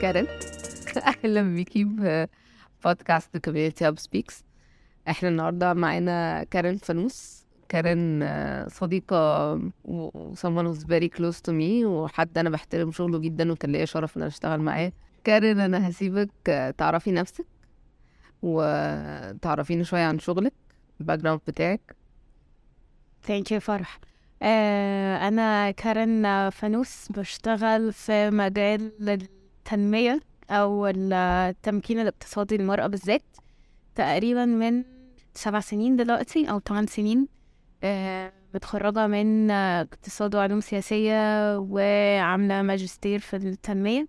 كارين أهلا بيكي podcast Community Hub Speaks إحنا النهارده معانا كارين فانوس. كارين آه، صديقة و someone who's very close to me وحد أنا بحترم شغله جدا وكان ليا شرف إن أنا أشتغل معاه. كارين أنا هسيبك آه، تعرفي نفسك وتعرفيني شوية عن شغلك ال background بتاعك. thank you فرح. أنا كارين فانوس بشتغل في مجال التنمية أو التمكين الاقتصادي للمرأة بالذات. تقريبا من سبع سنين دلوقتي أو ثمان سنين آه متخرجة من آه، اقتصاد وعلوم سياسية وعاملة ماجستير في التنمية.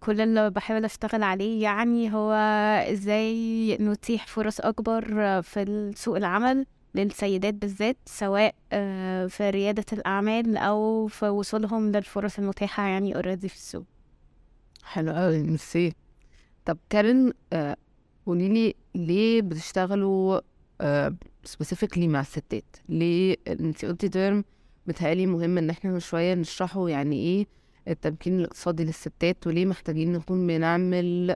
كل اللي بحاول أشتغل عليه يعني هو إزاي نتيح فرص أكبر آه، في سوق العمل. للسيدات بالذات سواء آه، في ريادة الأعمال أو في وصولهم للفرص المتاحة يعني اوريدي في السوق. حلو قوي ميرسي. طب كارين آه، قوليلي ليه بتشتغلوا specifically مع الستات؟ ليه انت قلتي term بتهيألي مهم إن إحنا شوية نشرحه يعني إيه التمكين الاقتصادي للستات وليه محتاجين نكون بنعمل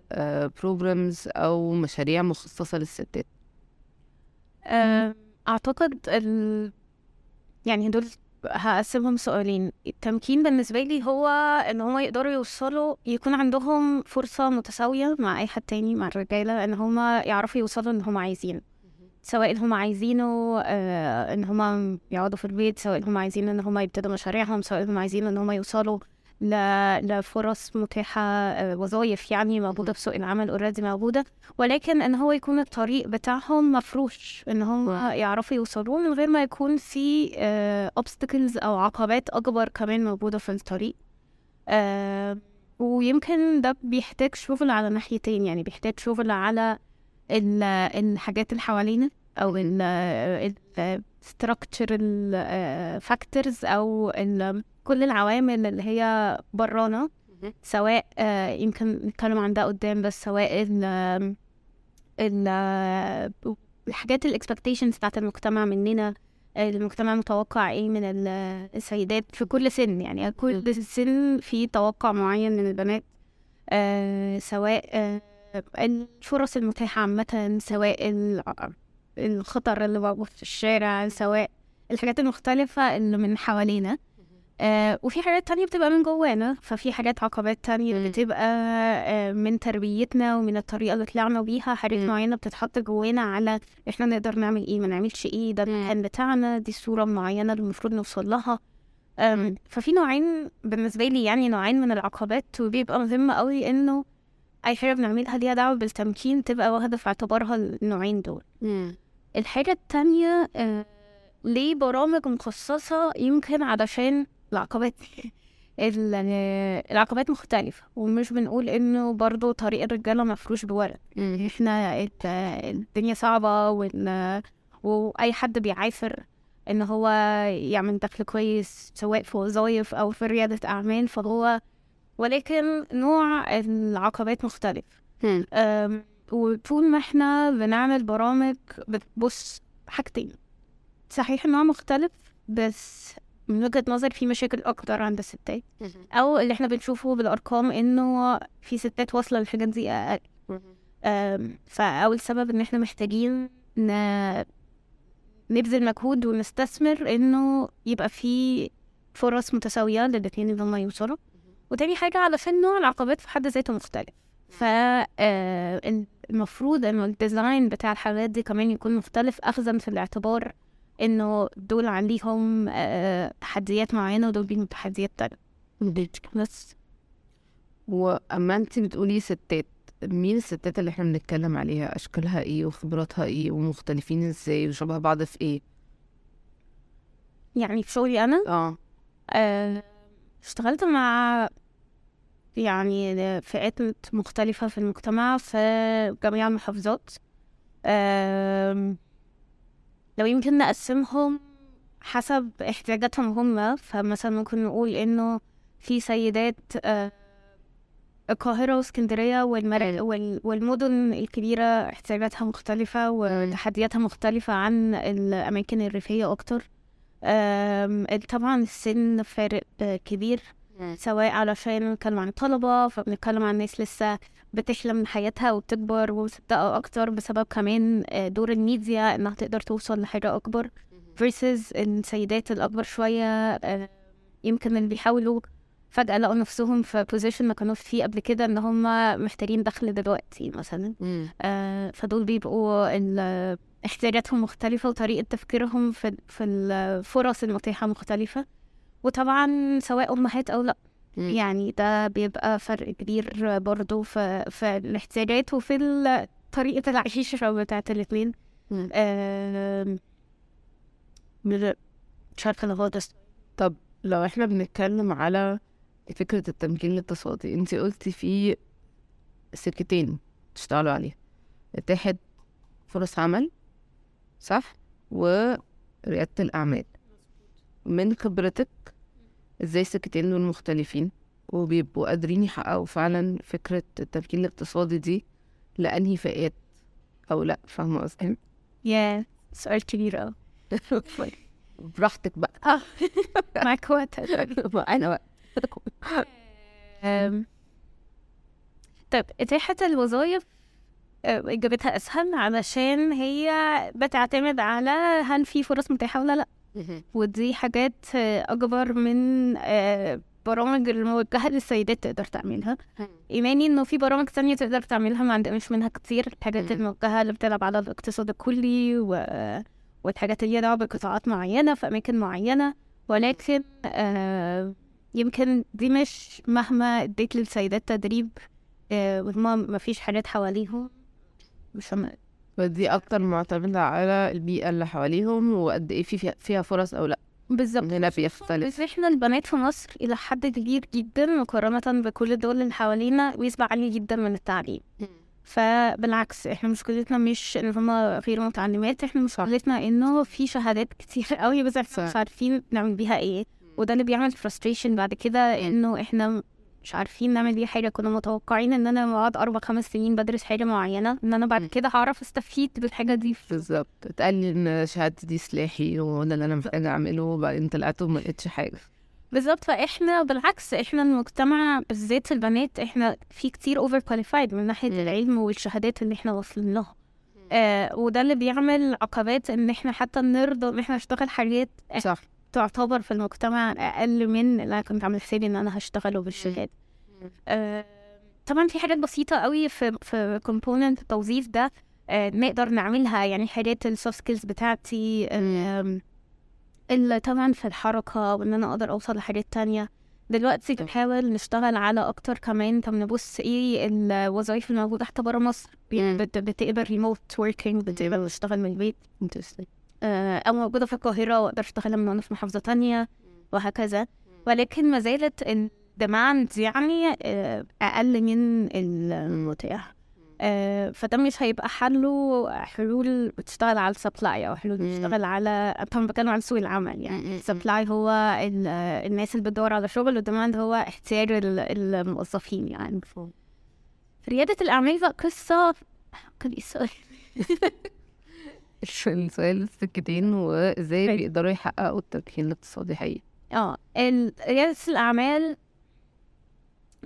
programs أو مشاريع مخصصة للستات؟ آه، أعتقد ال... يعني دول هقسمهم سؤالين التمكين بالنسبة لي هو إن هما يقدروا يوصلوا يكون عندهم فرصة متساوية مع أي حد تاني مع الرجالة إن هما يعرفوا يوصلوا اللي هما عايزينه سواء هما عايزينه آه إن هما يقعدوا في البيت سواء اللي هما عايزين إن هما يبتدوا مشاريعهم سواء اللي هما عايزين إن هما يوصلوا. لفرص متاحة آه وظايف يعني موجودة في سوق العمل اوريدي موجودة. ولكن إن هو يكون الطريق بتاعهم مفروش إن هم. يعرفوا يوصلوه من غير ما يكون في obstacles أو عقبات أكبر كمان موجودة في الطريق. آه، ويمكن ده بيحتاج شغل على ناحيتين يعني بيحتاج شغل على ال- الحاجات اللي حوالينا أو ال ال structural آه، factors أو ال- كل العوامل اللي هي برانا سواء آه، يمكن نتكلم عن ده قدام بس سواء ال ال الحاجات الاكسبكتيشنز بتاعت المجتمع مننا المجتمع متوقع إيه من ال- السيدات في كل سن يعني كل سن في توقع معين من البنات آه سواء آه الفرص المتاحة عامة سواء ال- الخطر اللي موجود في الشارع سواء الحاجات المختلفة اللي من حوالينا. آه وفي حاجات تانية بتبقى من جوانا ففي حاجات عقبات تانية. بتبقى آه من تربيتنا ومن الطريقة اللي طلعنا بيها حاجات. معينة بتتحط جوانا على إحنا نقدر نعمل إيه ما نعملش إيه ده. المكان بتاعنا دي الصورة معينة اللي المفروض نوصل لها ففي نوعين بالنسبة لي يعني نوعين من العقبات وبيبقى مهم قوي إنه أي حاجة بنعملها ليها دعوة بالتمكين تبقى واخدة في اعتبارها النوعين دول الحاجة التانية آه، ليه برامج مخصصة يمكن علشان العقبات. ال- العقبات مختلفة ومش بنقول إنه برضو طريق الرجالة مفروش بورق. إحنا ال- الدنيا صعبة وال- واي حد بيعافر إن هو يعمل دخل كويس سواء في وظايف أو في ريادة أعمال فهو ولكن نوع العقبات مختلف. وطول ما إحنا بنعمل برامج بتبص حاجتين. صحيح النوع مختلف بس من وجهة نظر في مشاكل أكتر عند الستات. أو اللي إحنا بنشوفه بالأرقام إنه في ستات واصلة للحاجات دي أقل. فأول سبب إن إحنا محتاجين ن... نبذل مجهود ونستثمر إنه يبقى في فرص متساوية للاتنين إن هما يوصلوا. وتاني حاجة علشان نوع العقبات في حد ذاته مختلف. فالمفروض إنه الديزاين بتاع الحاجات دي كمان يكون مختلف اخذا في الاعتبار إنه دول عليهم آه، تحديات معينة ودول ليهم تحديات تانية. بس. وأما أنت بتقولي ستات مين الستات اللي إحنا بنتكلم عليها؟ أشكالها إيه وخبراتها إيه ومختلفين إزاي وشبه بعض في إيه؟ يعني في شغلي أنا؟ آه. آه، اشتغلت مع يعني فئات مختلفة في المجتمع في جميع المحافظات. آم، لو يمكن نقسمهم حسب احتياجاتهم هم فمثلا ممكن نقول إنه في سيدات آه، القاهرة واسكندرية والمر... وال... والمدن الكبيرة احتياجاتها مختلفة وتحدياتها مختلفة عن الأماكن الريفية أكتر. طبعا السن فارق كبير. سواء علشان نتكلم عن الطلبة فبنتكلم عن ناس لسه بتحلم من حياتها وبتكبر ومصدقة أكتر بسبب كمان آه، دور الميديا إنها تقدر توصل لحاجة أكبر versus السيدات الأكبر شوية آه، يمكن اللي بيحاولوا فجأة لقوا نفسهم في position ما كانوش فيه قبل كده إن هم محتاجين دخل دلوقتي مثلا. آه، فدول بيبقوا ال- احتياجاتهم مختلفة وطريقة تفكيرهم في في الفرص المتاحة مختلفة. وطبعا سواء أمهات أو لأ. مم. يعني ده بيبقى فرق كبير برضو في, في الاحتياجات وفي طريقة العيشة بتاعت الاتنين. مش عارفة ده طب لو إحنا بنتكلم على فكرة التمكين الاقتصادي انت قلتي في سكتين تشتغلوا عليها. إتاحة فرص عمل صح؟ وريادة الأعمال. من خبرتك إزاي السكتين دول مختلفين وبيبقوا قادرين يحققوا فعلا فكرة التمكين الاقتصادي دي لأنهي فئات أو لأ؟ فاهمة قصدي؟ يا سؤال كبير أوي. براحتك بقى. آه، معاك وقت. أنا أم، طيب إتاحة الوظائف أه، إجابتها أسهل علشان هي بتعتمد على هل في فرص متاحة ولا لأ. ودي حاجات أه، أكبر من أه، برامج الموجهة للسيدات تقدر تعملها. إيماني إنه في برامج تانية تقدر تعملها ما عندناش منها كتير. الحاجات. الموجهة اللي بتلعب على الاقتصاد الكلي و... والحاجات اللي ليها بقطاعات معينة في أماكن معينة. ولكن آه يمكن دي مش مهما اديت للسيدات تدريب آه وهما مفيش حاجات حواليهم. مش هم... فدي أكتر معتمدة على البيئة اللي حواليهم وقد إيه في فيها- فرص أو لأ. بالظبط. هنا بيختلف. بس إحنا البنات في مصر إلى حد كبير جدا مقارنة بكل الدول اللي حوالينا نسبة عالية جدا من التعليم. فبالعكس إحنا مشكلتنا مش إن هما غير متعلمات إحنا مشكلتنا إنه في شهادات كتير قوي بس إحنا مش. عارفين نعمل بيها إيه. وده اللي بيعمل frustration بعد كده إنه إحنا مش عارفين نعمل بيها حاجة. كنا متوقعين إن أنا بعد أربع خمس سنين بدرس حاجة معينة إن أنا بعد. كده هعرف أستفيد بالحاجة دي. بالظبط. اتقال لي إن شهادتي دي سلاحي وده اللي أنا محتاجه أعمله وبعدين طلعت وما لقيتش حاجة. بالظبط. فإحنا بالعكس إحنا المجتمع بالذات البنات إحنا في كتير over qualified من ناحية. العلم والشهادات اللي إحنا واصلين لها. آه وده اللي بيعمل عقبات إن إحنا حتى نرضى إن إحنا نشتغل حاجات صح. تعتبر في المجتمع أقل من اللي أنا كنت عامل حسابي إن أنا هشتغله بالشهادة. آه طبعا في حاجات بسيطة قوي في في component التوظيف ده آه نقدر نعملها يعني حاجات ال soft skills بتاعتي آم، اللي طبعا في الحركة وإن أنا أقدر أوصل لحاجات تانية. دلوقتي. بنحاول نشتغل على أكتر كمان. طب نبص إيه الوظائف الموجودة حتى بره مصر؟ بتقبل remote working بتقبل نشتغل من البيت. آه، أو موجودة في القاهرة وأقدر أشتغل من وأنا في محافظة تانية وهكذا. ولكن ما زالت ال demand يعني آه، أقل من المتاح. آه، فده مش هيبقى حله حلول بتشتغل على ال supply أو حلول. بتشتغل على طبعا بتكلم عن سوق العمل يعني. ال supply هو ال- الناس اللي بتدور على شغل وال demand هو احتياج ال- الموظفين يعني. في ريادة الأعمال بقى قصة كان إيه السؤال؟ السكتين وإزاي. بيقدروا يحققوا التمكين الاقتصادي حقيقي آه ريادة الأعمال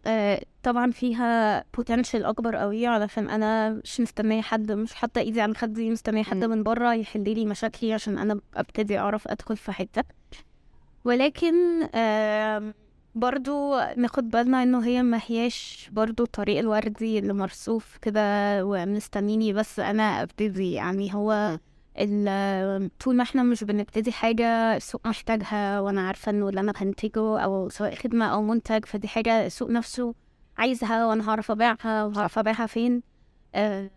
آه طبعا فيها بوتنشال أكبر قوي علشان أنا مش مستنية حد مش حاطة إيدي على خدي مستنية حد. من بره يحل لي مشاكلي عشان أنا أبتدي أعرف أدخل في حتة ولكن آه برضو ناخد بالنا إنه هي ما هياش برضو الطريق الوردي اللي مرصوف كده ومستنيني بس أنا أبتدي يعني هو طول ما إحنا مش بنبتدي حاجة السوق محتاجها وأنا عارفة انه اللي أنا هنتجه أو سواء خدمة أو منتج فدي حاجة السوق نفسه عايزها وأنا هعرف ابيعها وهعرف ابيعها فين. آه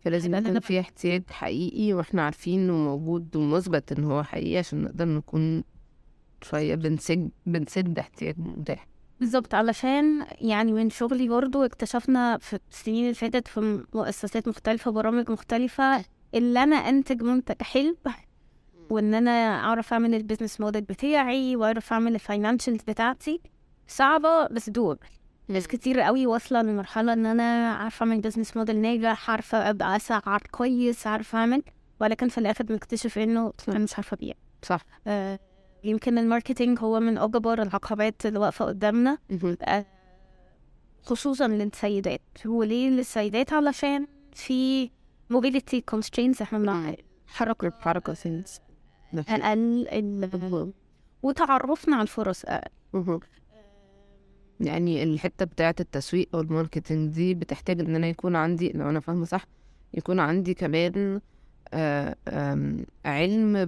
فلازم أنا- يكون في احتياج حقيقي وإحنا عارفين انه موجود ومثبت ان هو حقيقي عشان نقدر نكون شوية بنسد بنسد احتياج متاح. بالظبط. علشان يعني من شغلي برضو اكتشفنا في السنين اللي فاتت في مؤسسات مختلفة برامج مختلفة اللي أنا أنتج منتج حلو وإن أنا أعرف أعمل ال business model بتاعي وأعرف أعمل ال financials بتاعتي صعبة بس doable ناس كتير قوي واصلة لمرحلة إن أنا عارفة أعمل business model ناجح عارفة أبقى اسعر كويس عارفة أعمل ولكن في الآخر بنكتشف إنه أنا مش عارفة أبيع. صح. آه، يمكن ال marketing هو من أكبر العقبات اللي واقفة قدامنا. آه، خصوصا للسيدات. وليه للسيدات؟ علشان في mobility constraints إحنا بنع- حركة. حركة sense أقل وتعرفنا على الفرص. أقل مهم. يعني الحتة بتاعة التسويق أو ال marketing دي بتحتاج إن أنا يكون عندي لو أنا فاهمة صح يكون عندي كمان آه، آم، علم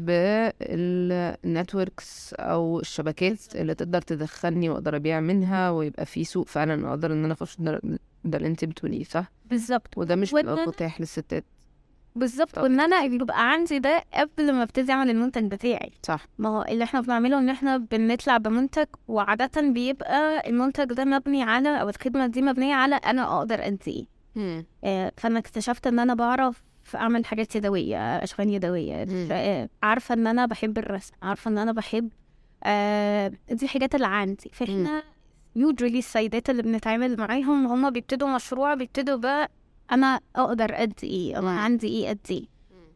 بالنتوركس أو الشبكات اللي تقدر تدخلني وأقدر أبيع منها ويبقى في سوق فعلا أقدر إن أنا أخش ده, اللي أنت بتقوليه صح؟ بالظبط. وده مش بيبقى متاح للستات. بالظبط. وإن أنا يبقى عندي ده قبل ما أبتدي أعمل المنتج بتاعي. صح. ما هو اللي إحنا بنعمله إن إحنا بنطلع بمنتج وعادة بيبقى المنتج ده مبني على أو الخدمة دي مبنية على أنا أقدر قد إيه. آه، فأنا اكتشفت إن أنا بعرف أعمل حاجات يدوية أشغال يدوية. مم. آه، عارفة إن أنا بحب الرسم عارفة إن أنا بحب آه، دي الحاجات اللي عندي. فإحنا يوجولي السيدات اللي بنتعامل معاهم هم بيبتدوا مشروع بيبتدوا بقى أنا أقدر قد إيه أنا. عندي إيه قد إيه.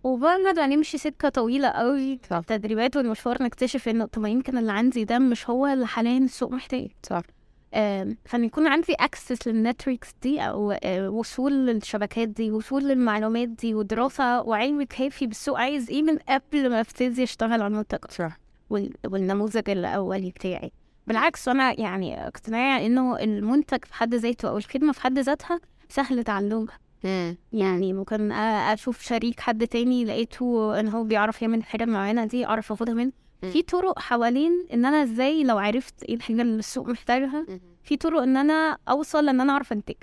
وبعد ما نمشي سكة طويلة قوي صح. التدريبات والمشوار نكتشف إنه طب يمكن اللي عندي ده مش هو اللي حاليا السوق محتاج. صح. فان يكون عندي access لل networks دي أو وصول للشبكات دي وصول للمعلومات دي ودراسة وعلم كافي بالسوق عايز إيه من قبل ما أبتدي أشتغل على المنتج صح. وال- والنموذج الأولي بتاعي. بالعكس أنا يعني اقتناعي إنه المنتج في حد ذاته أو الخدمة في حد ذاتها سهل تعلمها. يعني ممكن أشوف شريك حد تاني لقيته إن هو بيعرف يعمل الحاجة المعينه دي أعرف أخدها منه. في طرق حوالين إن أنا إزاي لو عرفت إيه الحاجة اللي السوق محتاجها في طرق إن أنا أوصل إن أنا أعرف أنتج.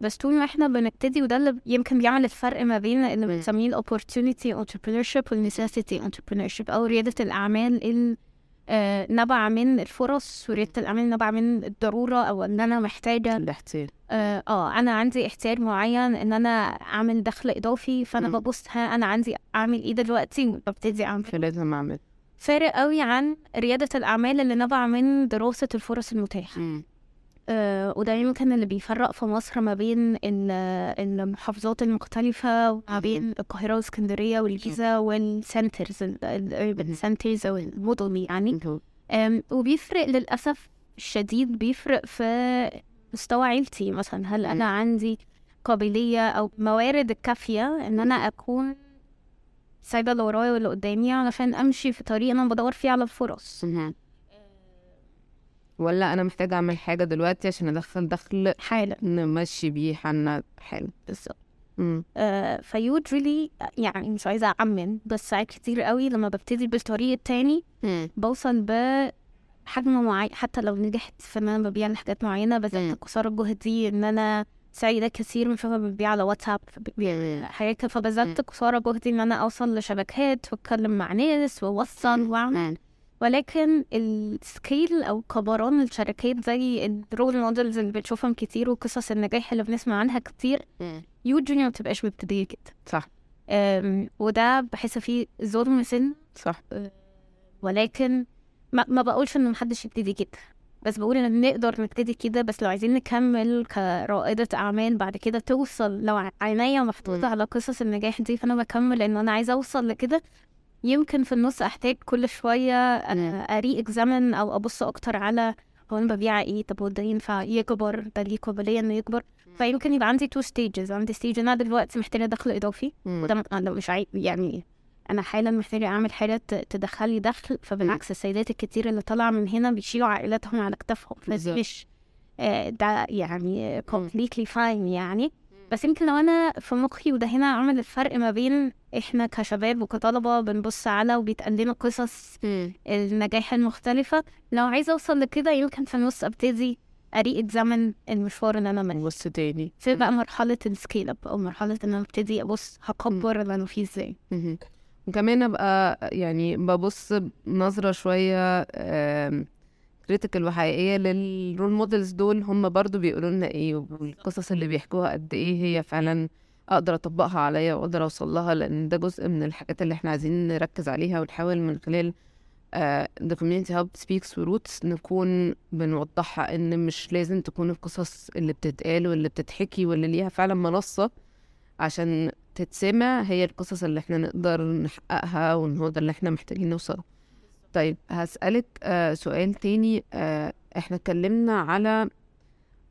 بس طول ما إحنا بنبتدي وده اللي يمكن بيعمل الفرق ما بين اللي. بنسميه الاوبورتونيتي entrepreneurship والنيسيسيتي entrepreneurship أو ريادة الأعمال ال نبع من الفرص ورياده الاعمال نبع من الضرورة أو إن أنا محتاجة الاحتياج آه آه، أنا عندي احتياج معين إن أنا أعمل دخل إضافي فأنا مم. ببص ها أنا عندي أعمل إيه دلوقتي وببتدي أعمل. فلازم أعمل. فارق قوي عن ريادة الأعمال اللي نبع من دراسة الفرص المتاحة. آه وده يمكن اللي بيفرق في مصر ما بين ال- المحافظات المختلفة وما بين القاهرة واسكندرية والجيزة وال centers ال urban مم. centers أو المدن يعني. وبيفرق للأسف الشديد بيفرق في مستوى عيلتي مثلا. هل أنا. عندي قابلية أو موارد الكافية إن أنا أكون سايبة اللي ورايا واللي قدامي علشان أمشي في طريق أنا بدور فيه على الفرص ولا أنا محتاجة أعمل حاجة دلوقتي عشان أدخل دخل حالا. نمشي بيه حالنا؟ حلو. بالظبط. آه فيوجولي يعني مش عايزة أعمم بس ساعات كتير قوي لما ببتدي بالطريق التاني بوصل بحجم معين حتى لو نجحت في إن أنا ببيع حاجات معينة. بذلت قصارى الجهد دي إن أنا سعيدة كثير من فما ببيع على واتساب حاجات كده، فبذلت قصارى جهدي إن أنا أوصل لشبكات وأتكلم مع ناس وأوصل وأعمل. ولكن ال scale أو كبران الشركات زي ال role models اللي بنشوفهم كتير وقصص النجاح اللي بنسمع عنها كتير usually ما بتبقاش مبتدئة كده. صح. وده بحس فيه ظلم سن. صح. ولكن ما, ما بقولش إن محدش يبتدي كده. بس بقول إن نقدر نبتدي كده بس لو عايزين نكمل كرائدة أعمال بعد كده توصل لو عينيا. محطوطة على قصص النجاح دي فأنا بكمل إن أنا عايزة أوصل لكده. يمكن في النص أحتاج كل شوية أ re-examine أو أبص أكتر على هو أنا ببيع إيه طب هو ده ينفع يكبر؟ ده ليه قابلية إنه يكبر؟ فيمكن يبقى عندي two stages عندي stage أنا دلوقتي محتاجة دخل إضافي. وده أنا مش يعني أنا حالا محتاجة أعمل حاجة ت- تدخلي دخل فبالعكس السيدات الكتير اللي طالعة من هنا بيشيلوا عائلاتهم على كتافهم بالظبط. فمش آه، ده يعني completely fine يعني. بس يمكن لو أنا في مخي وده هنا عمل الفرق ما بين إحنا كشباب وكطلبة بنبص على وبيتقال لنا قصص النجاح المختلفة لو عايزة أوصل لكده يمكن في النص أبتدي أ re-examine المشوار اللي أنا ماشي. بص تاني. في بقى مرحلة ال scale up أو مرحلة إن أنا أبتدي أبص هكبر اللي أنا فيه إزاي. وكمان أبقى يعني ببص بنظرة شوية critical وحقيقية لل role models دول هم برضو بيقولوا لنا إيه والقصص اللي بيحكوها قد إيه هي فعلا أقدر أطبقها عليا وأقدر أوصل لها لأن ده جزء من الحاجات اللي إحنا عايزين نركز عليها ونحاول من خلال The Community Hub Speaks Roots نكون بنوضحها إن مش لازم تكون القصص اللي بتتقال واللي بتتحكي واللي ليها فعلا منصة عشان تتسمع هي القصص اللي إحنا نقدر نحققها ده اللي إحنا محتاجين نوصله طيب هسألك آه سؤال تاني. آه إحنا اتكلمنا على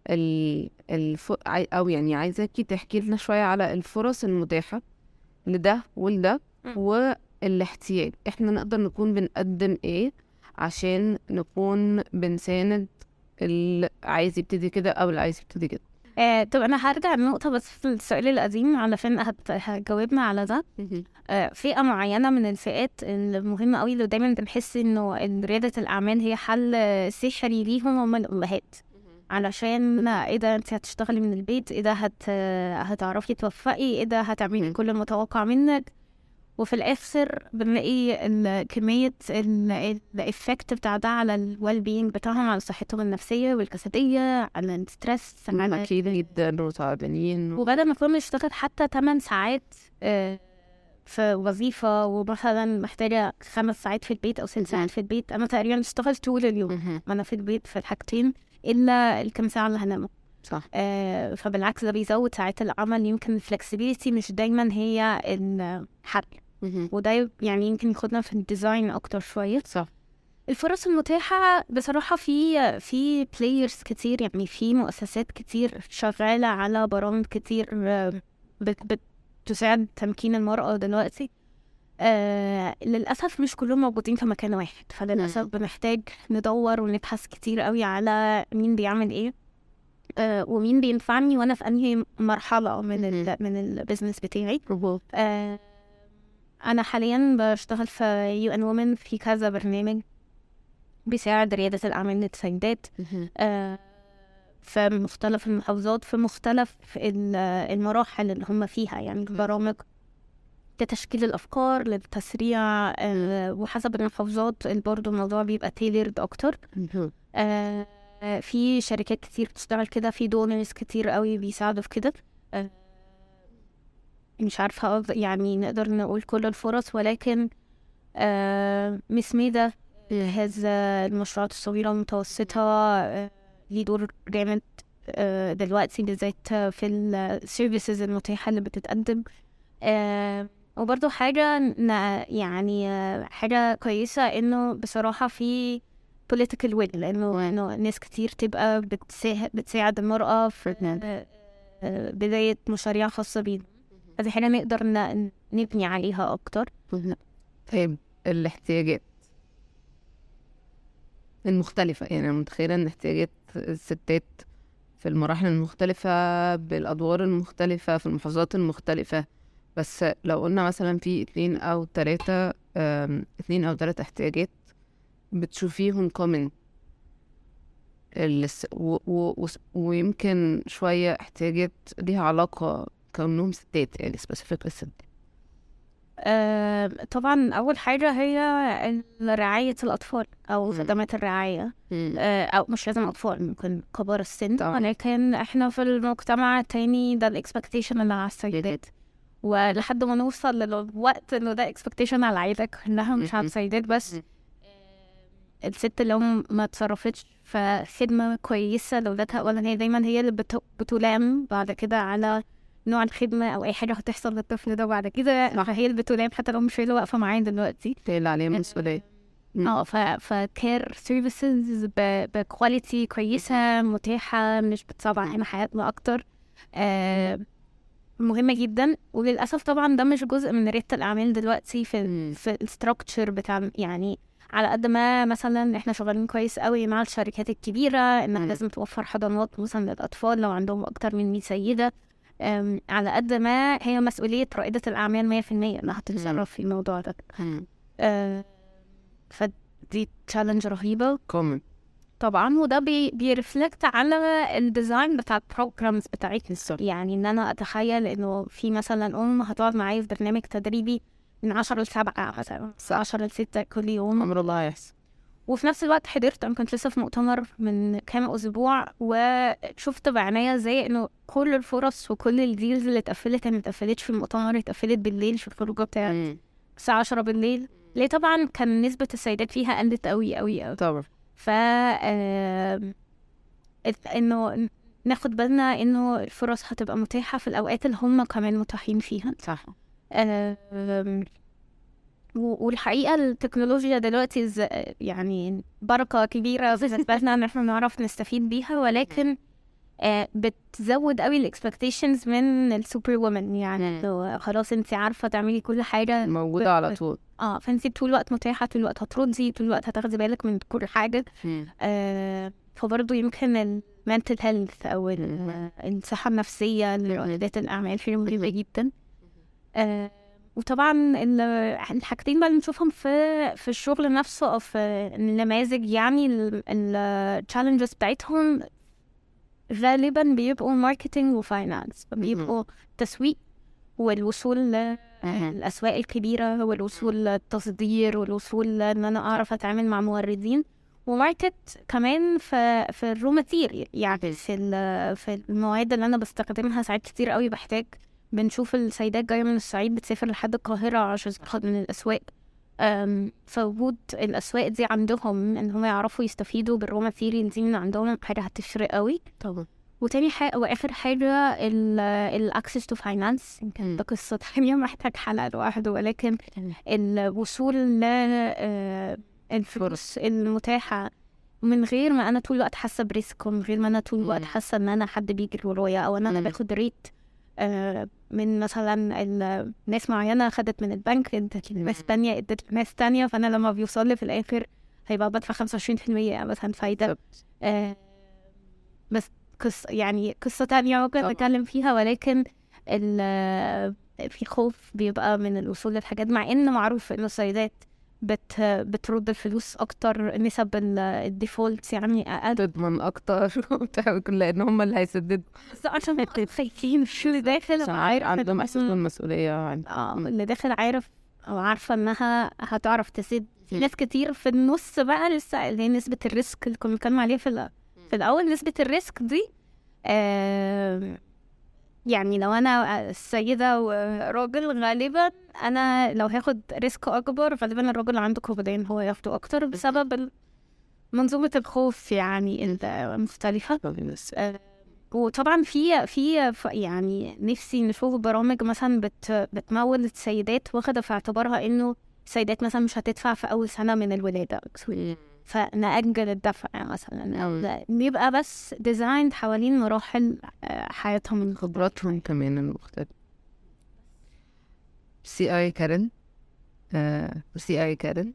ال... الف... أو يعني عايزاكي تحكي لنا شوية على الفرص المتاحة لده ولده. والاحتياج إحنا نقدر نكون بنقدم إيه عشان نكون بنساند اللي عايز يبتدي كده أو اللي عايز يبتدي كده؟ آه طب أنا هرجع النقطة بس في السؤال القديم علشان هت- هتجاوبنا على ده. آه، فئة معينة من الفئات المهمة قوي اللي دايما بنحس إنه إن ريادة الأعمال هي حل سحري ليهم هم الأمهات. علشان إيه ده؟ أنت هتشتغلي من البيت إيه ده؟ هت... هتعرفي توفقي إيه ده؟ هتعملي. كل المتوقع منك. وفي الآخر بنلاقي ال- كمية ال effect بتاع ده على ال well-being بتاعهم على صحتهم النفسية والجسدية على ال stress على أكيد جدا وتعبانين. وبدل ما كنا نشتغل حتى 8 ساعات آه، في وظيفة ومثلا محتاجة خمس ساعات في البيت أو ست ساعات في البيت أنا تقريبا بشتغل طول اليوم. أنا في البيت في الحاجتين إلا الكام ساعة اللي هنامهم. صح. آه، فبالعكس ده بيزود ساعات العمل. يمكن ال flexibility مش دايما هي الحل. وده يعني يمكن ياخدنا في ال design أكتر شوية. صح. الفرص المتاحة بصراحة في في players كتير يعني في مؤسسات كتير شغالة على برامج كتير آه، بت بتساعد تمكين المرأة دلوقتي. آه للأسف مش كلهم موجودين في مكان واحد فللأسف بنحتاج ندور ونبحث كتير قوي على مين بيعمل إيه آه ومين بينفعني وأنا في أنهي مرحلة من ال من ال business بتاعي. آه أنا حاليا بشتغل في UN Women في كذا برنامج بيساعد ريادة الأعمال للسيدات. آه، في مختلف المحافظات في مختلف ال- المراحل اللي هم فيها يعني برامج لتشكيل الأفكار للتسريع آه، وحسب المحافظات برضه الموضوع بيبقى تailored أكتر. آه، في شركات كتير بتشتغل كده في donors كتير قوي بيساعدوا في كده مش عارفة يعني نقدر نقول كل الفرص ولكن آه، MSMEDA جهاز المشروعات الصغيرة والمتوسطة آه، ليه دور جامد آه، دلوقتي بالذات في ال services المتاحة اللي بتتقدم. وبرضه حاجة يعني حاجة كويسة إنه بصراحة في political will لأنه إنه ناس كتير تبقى بتساعد, المرأة في بداية مشاريع خاصة بينا هذه حاجة نقدر نبني عليها أكتر. طيب الاحتياجات. المختلفة يعني أنا متخيلة إن احتياجات الستات في المراحل المختلفة بالأدوار المختلفة في المحافظات المختلفة. بس لو قلنا مثلا في اتنين أو تلاتة اتنين أو تلاتة احتياجات بتشوفيهم وس- ويمكن شوية احتياجات ليها علاقة كونهم ستات يعني specific للستات آه، طبعا أول حاجة هي رعاية الأطفال أو مم. خدمات الرعاية آه، أو مش لازم أطفال ممكن كبار السن. ولكن إحنا في المجتمع التاني ده الإكسبكتيشن اللي على السيدات ولحد ما نوصل للوقت إنه ده expectation على العيلة كلها مش على. السيدات بس. آه، الست لو ما اتصرفتش في خدمة كويسة لأولادها أولا هي دايما هي اللي بت- بتلام بعد كده على نوع الخدمة أو أي حاجة هتحصل للطفل ده بعد كده. فهي اللي بتلام حتى لو مش هي اللي واقفة معاه دلوقتي. اللي عليها مسؤولية. مم. آه ف ف care services ب quality كويسة متاحة مش بتصعب علينا حياتنا أكتر. آه مهمة جدا. وللأسف طبعا ده مش جزء من ريادة الأعمال دلوقتي في مم. في ال structure بتاع يعني على قد ما مثلا إحنا شغالين كويس قوي مع الشركات الكبيرة انها مم. لازم توفر حضانات مثلا للأطفال لو عندهم أكتر من 100 سيدة. آم، على قد ما هي مسؤولية رائدة الأعمال 100% إنها تتصرف في الموضوع ده. آه، فدي challenge رهيبة. common طبعا وده بي بي reflect على ال design بتاع ال programs بتاعتنا. يعني إن أنا أتخيل إنه في مثلا أم هتقعد معايا في برنامج تدريبي من 10 ل 7 مثلا 10 ل 6 كل يوم. عمره ما هيحصل وفي نفس الوقت حضرت أنا كنت لسه في مؤتمر من كام أسبوع وشفت بعينيا إزاي إنه كل الفرص وكل ال deals اللي اتقفلت ما اتقفلتش في المؤتمر اتقفلت بالليل في الخروجة بتاعت مم. الساعة 10 بالليل. ليه؟ طبعا كان نسبة السيدات فيها قلت قوي قوي قوي طبعا. ف إنه ناخد بالنا إنه الفرص هتبقى متاحة في الأوقات اللي هم كمان متاحين فيها. صح. آم، و- والحقيقة التكنولوجيا دلوقتي يعني بركة كبيرة بالنسبة لنا إن إحنا نعرف نستفيد بيها ولكن آه، بتزود قوي ال expectations من ال superwoman. يعني. لو خلاص انت عارفة تعملي كل حاجة موجودة على طول. آه فانت طول الوقت متاحة طول الوقت هتردي طول الوقت هتاخدي بالك من كل حاجة. آه فبرضه يمكن ال mental health أو ال- مم. الصحة النفسية لرائدات الأعمال فيه مهمة جدا. آه وطبعا ال- الحاجتين بقى اللي بنشوفهم في في الشغل نفسه أو في النماذج يعني ال challenges بتاعتهم غالبا بيبقوا marketing و finance بيبقوا تسويق والوصول للأسواق الكبيرة والوصول للتصدير والوصول ان أنا أعرف أتعامل مع موردين. و market كمان في في ال raw material يعني في في المواد اللي أنا بستخدمها ساعات كتير قوي بحتاج بنشوف السيدات جاية من الصعيد بتسافر لحد القاهرة عشان تاخد من الأسواق. أم، فوجود الأسواق دي عندهم إن هم يعرفوا يستفيدوا بال raw material دي من عندهم حاجة هتفرق قوي. طبعا. وتاني حاجة وآخر حاجة ال access to finance يمكن ده قصة تانية محتاج حلقة لوحده ولكن الوصول ل آه، الفلوس المتاحة. من غير ما أنا طول الوقت حاسة بريسك ومن غير ما أنا طول الوقت. حاسة إن أنا حد بيجري ورايا أو إن أنا. باخد ريت من مثلا ناس معينة خدت من البنك ادت لناس. تانية ادت لناس تانية فأنا لما بيوصل لي في الآخر هيبقى بدفع خمسة وعشرين في المية مثلا فايدة. آه، بس قصة يعني قصة تانية ممكن. نتكلم فيها ولكن في خوف بيبقى من الوصول للحاجات مع إن معروف ان السيدات بت بترد الفلوس أكتر نسب ال- ال default يعني أقل. تضمن أكتر لأن هم اللي هيسددوا. بس عشان خايفين شو اللي داخل عارف عندهم إحساس بالمسؤولية يعني. آه اللي داخل عارف أو عارفة إنها هتعرف تسد. في ناس كتير في النص بقى لسه اللي هي نسبة ال risk اللي كنا بنتكلم عليها في في الأول نسبة ال risk دي آه يعني لو أنا السيدة وراجل غالبا أنا لو هاخد ريسك أكبر غالبا الراجل اللي عنده كوفيدين هو ياخده أكتر بسبب منظومة الخوف يعني المختلفة. آه، وطبعا في في يعني نفسي نشوف برامج مثلا بت بتمول السيدات واخدة في اعتبارها إنه السيدات مثلا مش هتدفع في أول سنة من الولادة. فنأجل الدفع مثلا. أو لا، يبقى بس design حوالين مراحل آه، حياتهم خبراتهم كمان المختلفة. ميرسي يا كارن آه ميرسي يا كارن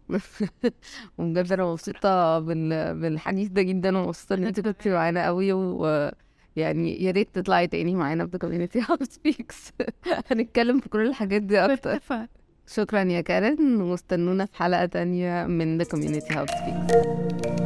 وبجد أنا مبسوطة بال... بالحديث ده جدا ومبسوطة إن أنت كنتي معانا قوي ويعني يا ريت تطلعي تاني معانا في Community House Speaks هنتكلم في كل الحاجات دي أكتر. شكرا يا كارن واستنونا في حلقة تانية من The Community Hub Speaks